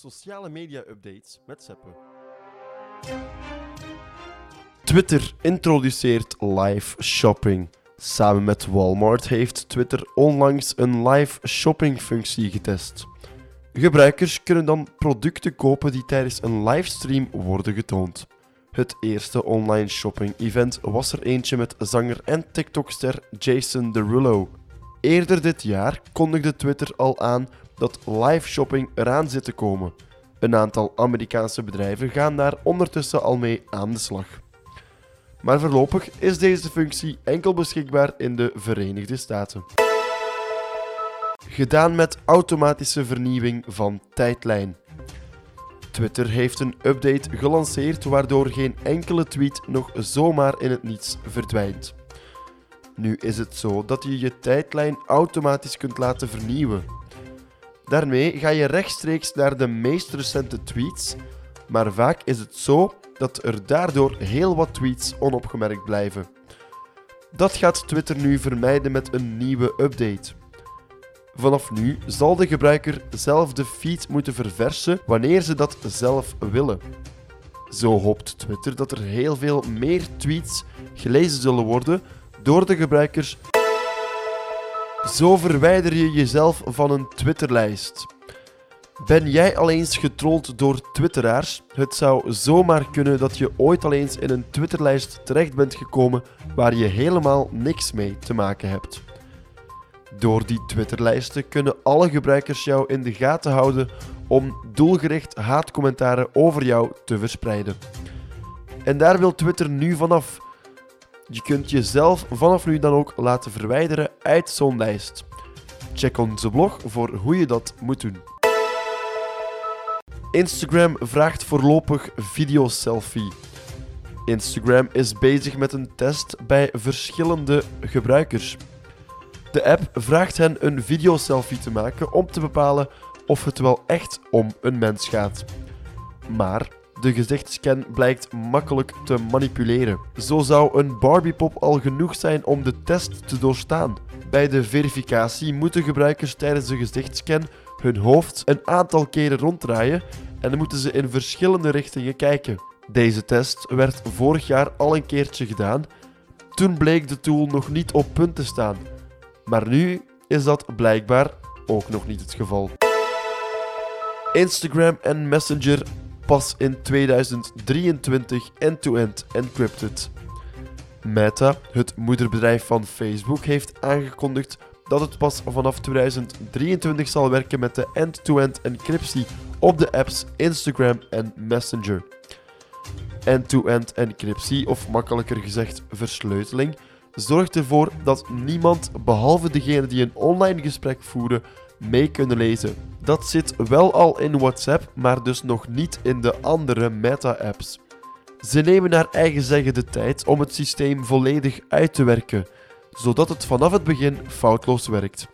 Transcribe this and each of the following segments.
Sociale media updates met Seppe. Twitter introduceert live shopping. Samen met Walmart heeft Twitter onlangs een live shopping functie getest. Gebruikers kunnen dan producten kopen die tijdens een livestream worden getoond. Het eerste online shopping event was er eentje met zanger en TikTokster Jason Derulo. Eerder dit jaar kondigde Twitter al aan dat live shopping eraan zit te komen. Een aantal Amerikaanse bedrijven gaan daar ondertussen al mee aan de slag. Maar voorlopig is deze functie enkel beschikbaar in de Verenigde Staten. Gedaan met automatische vernieuwing van tijdlijn. Twitter heeft een update gelanceerd waardoor geen enkele tweet nog zomaar in het niets verdwijnt. Nu is het zo dat je je tijdlijn automatisch kunt laten vernieuwen. Daarmee ga je rechtstreeks naar de meest recente tweets, maar vaak is het zo dat er daardoor heel wat tweets onopgemerkt blijven. Dat gaat Twitter nu vermijden met een nieuwe update. Vanaf nu zal de gebruiker zelf de feed moeten verversen wanneer ze dat zelf willen. Zo hoopt Twitter dat er heel veel meer tweets gelezen zullen worden door de gebruikers. Zo verwijder je jezelf van een Twitterlijst. Ben jij al eens getrold door Twitteraars? Het zou zomaar kunnen dat je ooit al eens in een Twitterlijst terecht bent gekomen waar je helemaal niks mee te maken hebt. Door die Twitterlijsten kunnen alle gebruikers jou in de gaten houden om doelgericht haatcommentaren over jou te verspreiden. En daar wil Twitter nu vanaf. Je kunt jezelf vanaf nu dan ook laten verwijderen uit zo'n lijst. Check onze blog voor hoe je dat moet doen. Instagram vraagt voorlopig video-selfie. Instagram is bezig met een test bij verschillende gebruikers. De app vraagt hen een video-selfie te maken om te bepalen of het wel echt om een mens gaat. Maar de gezichtscan blijkt makkelijk te manipuleren. Zo zou een Barbiepop al genoeg zijn om de test te doorstaan. Bij de verificatie moeten gebruikers tijdens de gezichtscan hun hoofd een aantal keren ronddraaien en moeten ze in verschillende richtingen kijken. Deze test werd vorig jaar al een keertje gedaan. Toen bleek de tool nog niet op punt te staan. Maar nu is dat blijkbaar ook nog niet het geval. Instagram en Messenger pas in 2023 end-to-end encrypted. Meta, het moederbedrijf van Facebook, heeft aangekondigd dat het pas vanaf 2023 zal werken met de end-to-end encryptie op de apps Instagram en Messenger. End-to-end encryptie, of makkelijker gezegd versleuteling, zorgt ervoor dat niemand behalve degene die een online gesprek voeren mee kunnen lezen. Dat zit wel al in WhatsApp, maar dus nog niet in de andere Meta-apps. Ze nemen naar eigen zeggen de tijd om het systeem volledig uit te werken, zodat het vanaf het begin foutloos werkt.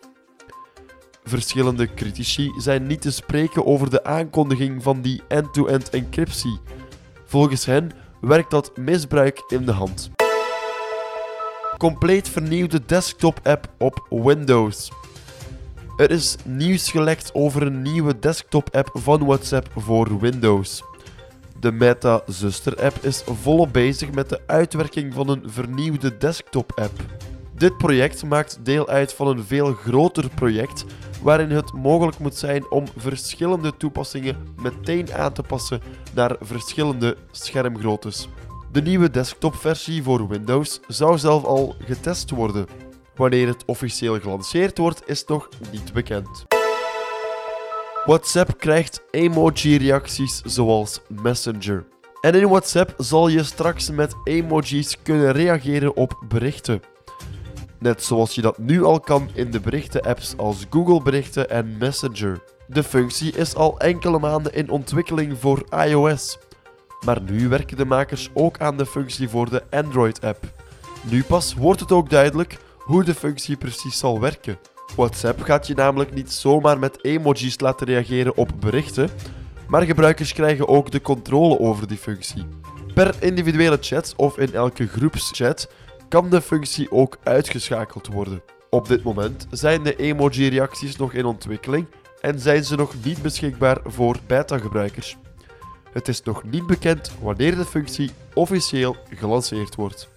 Verschillende critici zijn niet te spreken over de aankondiging van die end-to-end encryptie. Volgens hen werkt dat misbruik in de hand. Compleet vernieuwde desktop-app op Windows. Er is nieuws gelekt over een nieuwe desktop-app van WhatsApp voor Windows. De Meta-zuster-app is volop bezig met de uitwerking van een vernieuwde desktop-app. Dit project maakt deel uit van een veel groter project waarin het mogelijk moet zijn om verschillende toepassingen meteen aan te passen naar verschillende schermgroottes. De nieuwe desktopversie voor Windows zou zelf al getest worden. Wanneer het officieel gelanceerd wordt, is nog niet bekend. WhatsApp krijgt emoji-reacties zoals Messenger. En in WhatsApp zal je straks met emojis kunnen reageren op berichten. Net zoals je dat nu al kan in de berichten-apps als Google Berichten en Messenger. De functie is al enkele maanden in ontwikkeling voor iOS. Maar nu werken de makers ook aan de functie voor de Android-app. Nu pas wordt het ook duidelijk hoe de functie precies zal werken. WhatsApp gaat je namelijk niet zomaar met emojis laten reageren op berichten, maar gebruikers krijgen ook de controle over die functie. Per individuele chat of in elke groepschat kan de functie ook uitgeschakeld worden. Op dit moment zijn de emoji-reacties nog in ontwikkeling en zijn ze nog niet beschikbaar voor beta-gebruikers. Het is nog niet bekend wanneer de functie officieel gelanceerd wordt.